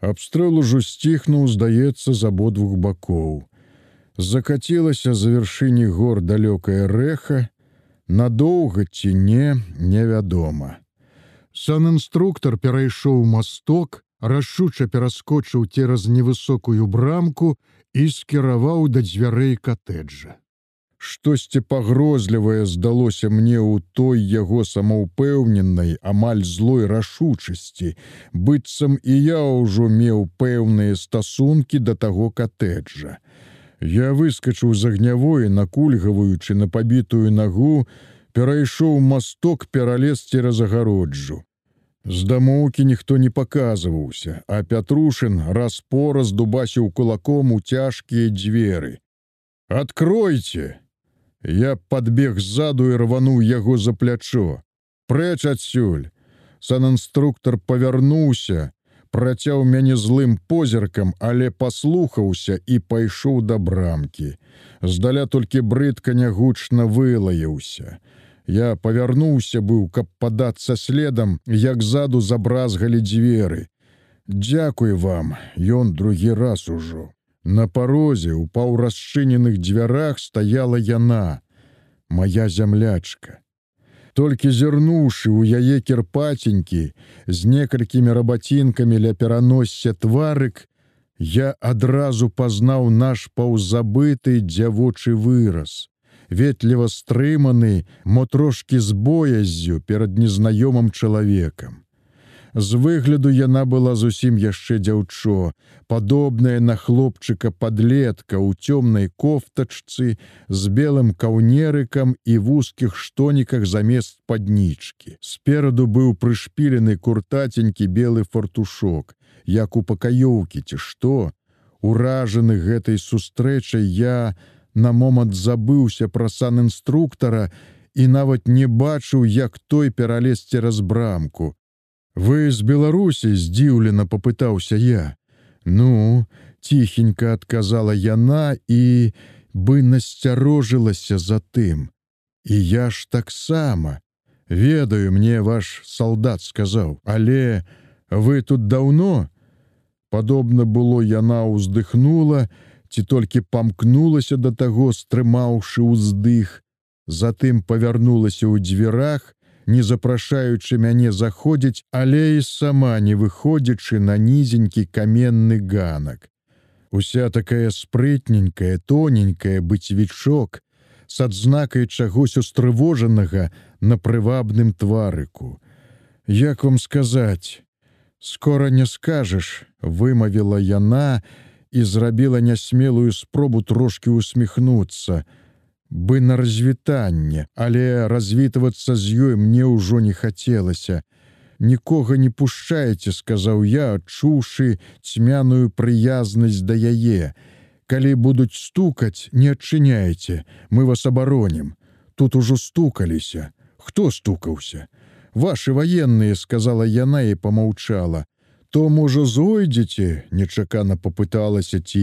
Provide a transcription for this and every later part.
Абстрэл ужо сціхнуў, здаецца, з абодвух бакоў. Закацілася за вяршыні гор далёкае рэха, надоўга ці не, невядома. Сан-інструктор перайшоў масток, рашуча пераскочыў цераз невысокую брамку і скіраваў да дзвярэй катэджа. Штосьці пагрозлівае здалося мне ў той яго самаўпэўненай, амаль злой рашучасці, быццам і я ўжо меў пэўныя стасункі да таго катэджа. Я выскачыў з агнявой, накульгаваючы на пабітую нагу, перайшоў масток пералез цераз агароджу. З дамоўкі ніхто не паказваўся, а Пятрушын раз-пораз дубасіў кулаком у цяжкія дзверы. Откройте! Я подбег ззаду і рвануў яго за плячо. Прэч адсюль. Сан-інструктор павярнуўся, працяў мяне злым позіркам, але паслухаўся і пайшоў да брамкі. Здаля толькі брыдка нягучна вылаяўся. Я павярнуўся быў, каб падацца следам, як ззаду забразгалі дзверы. Дзякуй вам, ён другі раз ужо. На парозе у паўрасчыненых дзвярах стаяла яна, моя зямлячка. Толькі зірнуўшы ў яе кірпаценькі з некалькімі рабацінкамі ля пераносся тварык, я адразу пазнаў наш паўзабыты дзявочы выраз, ветліва стрыманы, мо трошкі з бояззю перад незнаёмым чалавекам. З выгляду яна была зусім яшчэ дзяўчо, падобная на хлопчыка подлетка ў цёмнай кофтачцы з белым каўнерыкам і вузкіх штоніках замест паднічкі. Спераду быў прышпілены куртаценькі белы фартушок, як у пакаёўкі ці што, уражаны гэтай сустрэчай я на момант забыўся пра сан інструктара і нават не бачыў, як той пералез цераз брамку. Вы з Беларусі здзіўлена попытаўся я. Ну, ціхенька адказала яна і бы насцярожылася за тым. І я ж таксама. Ведаю, мне ваш салдат сказаў, але вы тут даўно. Падобна было яна ўздыхнула, ці толькі памкнулася да таго, стрымаўшы ўздых, затым павярнулася ў дзвярах, не запрашаючы мяне заходзіць, але і сама не выходзячы на нізенькі каменны ганак. Уся такая спрытненькая, тоненькая быцьвічок, с адзнакай чагось устрывожанага на прывабным тварыку. Як вам сказаць, скора не скажаш, вымавіла яна і зрабіла нясмелую спробу трошки усміхнуцца, бы на развітанне, але развітвацца з ёй мне ўжо не хацелася. Нікога не пушчаеце, сказаў я, адчуўшы цьмяную прыязнасць да яе. Калі будуць стукаць, не адчыняйце, мы вас абаронім. Тут ужо стукаліся. Хто стукаўся? Вашы ваенныя, сказала яна і помаўчала то можа зойдзеце нечакана попыталася ці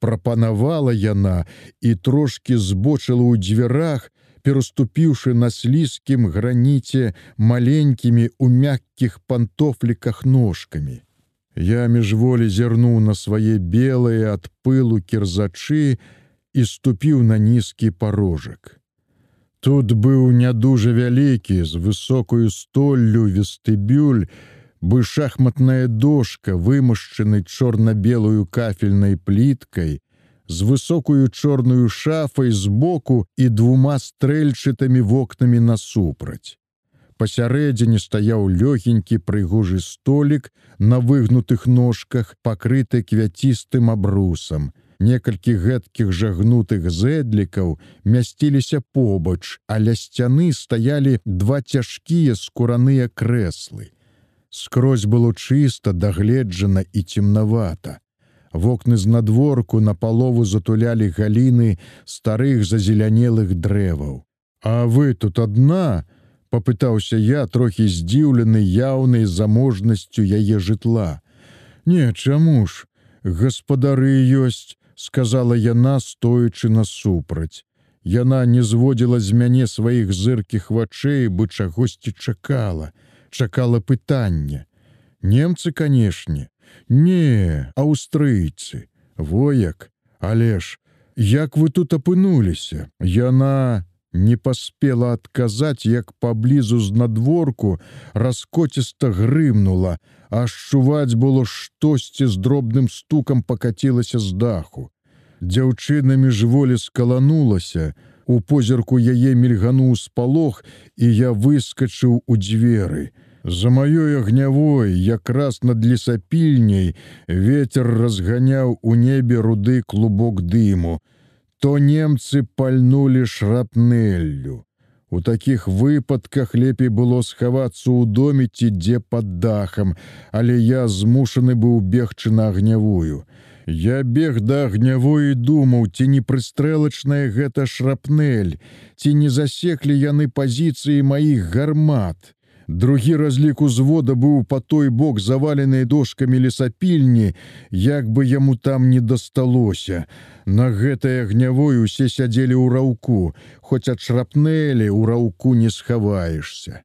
прапанавала яна і трошки збочыла ў дзвярах пераступіўшы на слізкім граніце маленькімі у мяккіх пантофліках ножкамі. Я міжволі зірнуў на свае белыя ад пылу кірзачы і ступіў на нізкі парожак. Тут быў не дужа вялікі з высокую столлю вестыбюль бы шахматная дошка, вымашчаны чорна-белую кафельнай пліткай, з высокую чорную шафай збоку і двума стрэльчатымі вокнамі насупраць. Пасярэдзіне стаяў лёгенькі прыгожы столік на выгнутых ножках, пакрыты квяцістым абрусам. Некалькі гэткіх жагнутых зэдлікаў мясціліся побач, а ля сцяны стаялі два цяжкія скураныя крэслы. Скрозь было чыста, дагледжана і цемнавата. Вокны з надворку на палову затулялі галіны старых зазелянелых дрэваў. А вы тут адна, попытаўся я трохі здзіўлены яўнай заможнасцю яе жытла. Не, чаму ж, гаспадары ёсць, сказала яна, стоячы насупраць. Яна не зводзіла з мяне сваіх зыркіх вачэй, бы чагосьці чакала чакала пытання. Немцы, канешне, Не, аўстрыйцы, вояк, але ж, як вы тут апынуліся, Яна не паспела адказаць, як паблізу з надворку раскоціста грымнула, адчуваць было штосьці з дробным стукам пакацілася з даху. Дзяўчына міжволі скаланулася, у позірку яе мільгануў спалох, і я выскачыў у дзверы. За маёй агнявой, якраз над лесапільняй, ветер разганяў у небе руды клубок дыму. То немцы пальнулі шрапнеллю. У такіх выпадках лепей было схавацца ў доме ці дзе пад дахам, але я змушаны быў бегчы на агнявую. Я бег да агнявой і думаў, ці не прыстрэлачная гэта шрапнель, ці не засеклі яны пазіцыі маіх гармат. Другі разлік узвода быў па той бок заваленай дошкамі лесапільні, як бы яму там не дасталося. На гэтай агнявой усе сядзелі ў раўку, хоць ад шрапнелі ў раўку не схаваешся.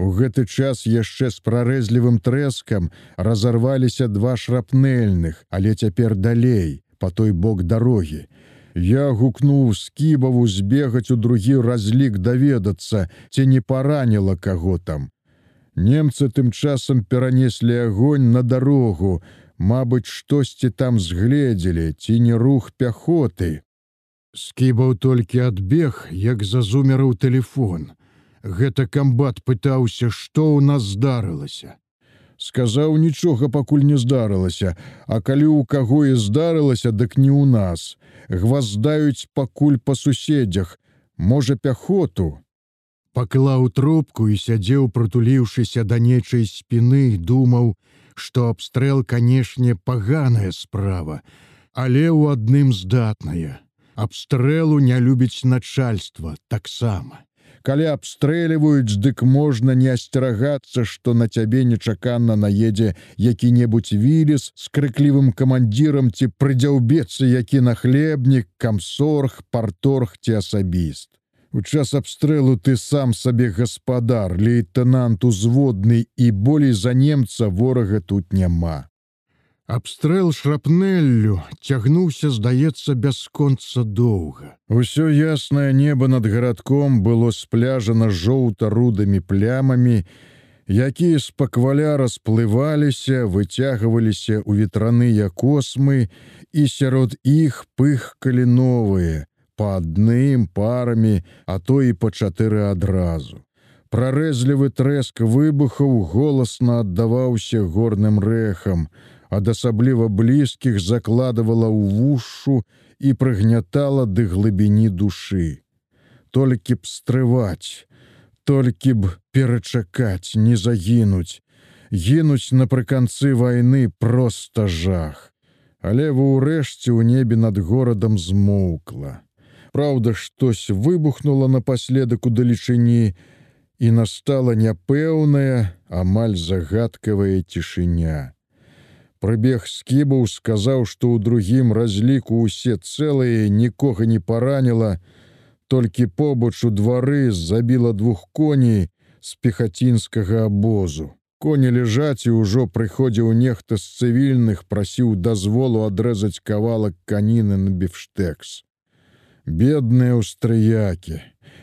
У гэты час яшчэ з прарэзлівым трэскам разарваліся два шрапнельных, але цяпер далей, па той бок дарогі. Я гукнуў скібаву збегаць у другі разлік даведацца, ці не параніла каго там. Немцы тым часам перанеслі агонь на дарогу, Мабыць, штосьці там згледзелі, ці не рух пяхоты. Скібаў толькі адбег, як зазумераў телефон. Гэта камбат пытаўся, што ў нас здарылася. Сказаў нічога пакуль не здарылася, а калі ў каго і здарылася, дык не ў нас. Гваздаюць пакуль па суседзях, можа пяхоту, паклаў трубку і сядзеў, прытуліўшыся да нечай спіны, думаў, што абстрэл, канешне, паганая справа, але ў адным здатная. Абстрэлу не любіць начальства таксама. Калі абстрэльваюць, дык можна не асцерагацца, што на цябе нечаканна наедзе які-небудзь віліс з крыклівым камандзірам ці прыдзяўбецца які нахлебнік, камсорг, парторг ці асабіст. У час абстрэлу ты сам сабе гаспадар, лейтенант узводны і болей за немца ворага тут няма. Абстрэл шрапнеллю цягнуўся, здаецца, бясконца доўга. Усё яснае неба над гарадком было спляжана жоўта-рудымі плямамі, якія з пакваля расплываліся, выцягваліся ў ветраныя космы, і сярод іх пыхкалі новыя, па адным парамі, а то і па чатыры адразу. Прарэзлівы трэск выбухаў голасна аддаваўся горным рэхам, ад асабліва блізкіх закладывала ў вушу і прыгнятала ды глыбіні душы. Толькі б стрываць, толькі б перачакаць, не загінуць, гінуць напрыканцы вайны проста жах. Але ва ўрэшце ў небе над горадам змоўкла. Праўда, штось выбухнула напаследак у далечыні, і настала няпэўная, амаль загадкавая цішыня. Прыбег скібаў сказаў, што ў другім разліку ўсе цэлыя нікога не параніла, толькі побач у двары забіла двух коней з пехацінскага абозу. Коні ляжаць і ўжо прыходзіў нехта з цывільных, прасіў дазволу адрэзаць кавалак каніны на біфштэкс бедныя аўстрыякі.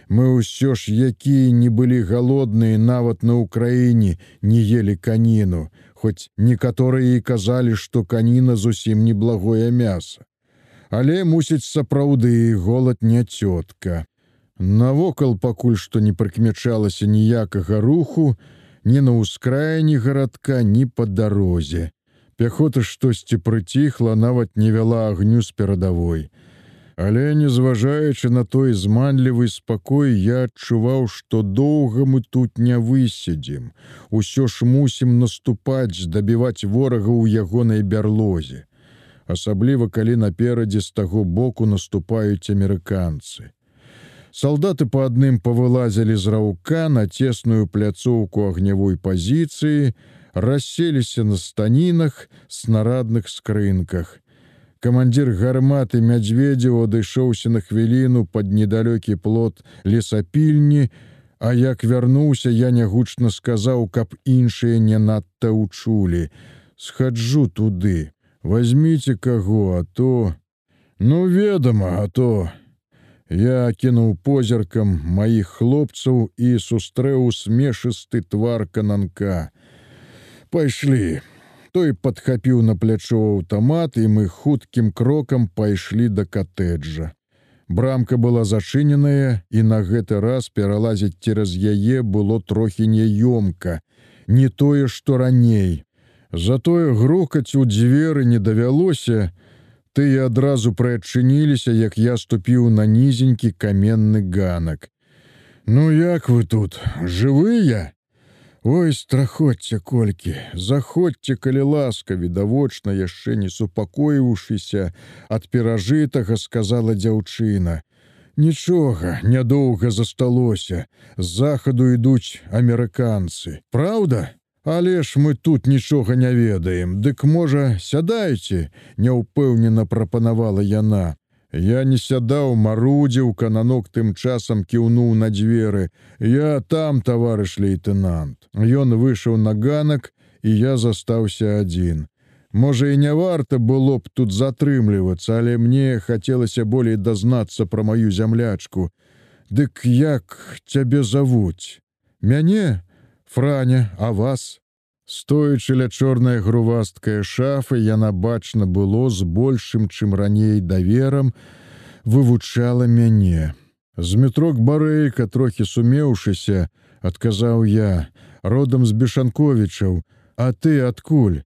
Мы ўсё ж, якія не былі галодныя нават на ўкраіне, не елі каніну, хоць некаторыя і казалі, што каніна зусім неблагое мяса. Але мусіць сапраўды голад не цётка. Навокал пакуль што не прыкмячалася ніякага руху, ні на ўскраіне гарадка, ні па дарозе. Пяхота штосьці прыціхла, нават не вяла агню з перадавой. Але незважаючы на той зманлівы спакой, я адчуваў, што доўга мы тут не высядзім. Усё ж мусім наступаць, дабіваць ворага ў ягонай бярлозе. Асабліва калі наперадзе з таго боку наступаюць амерыканцы. Салдаты па адным павылазілі з раўка на цесную пляцоўку агнявой пазіцыі, расселіся на станінах, снарадных скрынках. Камандзір гарматы мядзведзеў адышоўся на хвіліну пад недалёкі плот лесапільні, А як вярнуўся, я нягучна сказаў, каб іншыя не надта ўчулі. схаджу туды. Возьмите каго, а то ну ведама, а то Я кінуў позіркам маіх хлопцаў і сустрэў смешысты твар кананка. Пайшлі. Той падхапіў на плячо аўтамат, і мы хуткім крокам пайшлі да катэджа. Брамка была зачыненая, і на гэты раз пералазіць цераз яе было трохі няёмка, не тое, што раней. Затое грукаць у дзверы не давялося, тыя адразу прыадчыніліся, як я ступіў на нізенькі каменны ганак. Ну як вы тут жывыя? Ой страхоцце колькі, заходзьце, калі ласка, відавочна яшчэ не супакоіўшыся ад перажытага сказала дзяўчына. Нічога, нядоўга засталося, з захаду ідуць амерыканцы. Праўда, Але ж мы тут нічога не ведаем, Дык можа, сядайце, няўпэўнена прапанавала яна. Я не сядаў, марудзіў, кананок тым часам кіўнуў на дзверы. Я там, таварыш лейтенант. Ён выйшаў на ганак, і я застаўся адзін. Можа, і не варта было б тут затрымлівацца, але мне хацелася болей дазнацца пра маю зямлячку. Дык як цябе завуць? Мяне, Франя, а вас? Стоячы ля чорная грувасткая шафа, яна бачна было з большым, чым раней даверам, вывучала мяне. З метрок барэйка, трохі сумеўшыся, адказаў я, родам з бешанковічаў, А ты адкуль?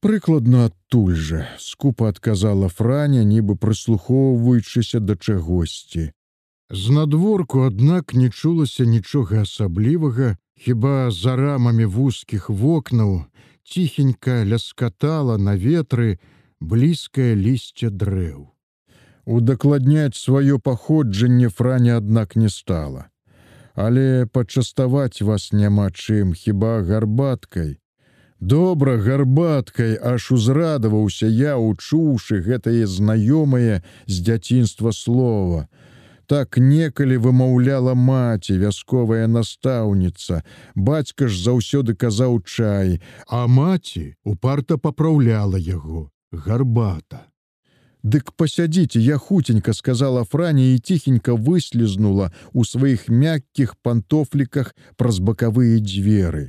Прыкладна адтуль жа, скупа адказала Франя, нібы прыслухоўваючыся да чагосьці. З надворку, аднак не чулася нічога асаблівага, хіба за рамамі вузкіх вокнаў ціхенька ляскатала на ветры блізкае лісце дрэў. Удакладняць сваё паходжанне франя аднак не стала. Але пачаставаць вас няма чым, хіба гарбаткай. Добра гарбаткай аж узрадаваўся я, учуўшы гэтае знаёмае з дзяцінства слова так некалі вымаўляла маці вясковая настаўніца. Бацька ж заўсёды казаў чай а маці упарта папраўляла яго гарбата. Дык пасядзіце я хуценька сказала франя і ціхенька выслізнула у сваіх мяккіх пантофліках праз бакавыя дзверы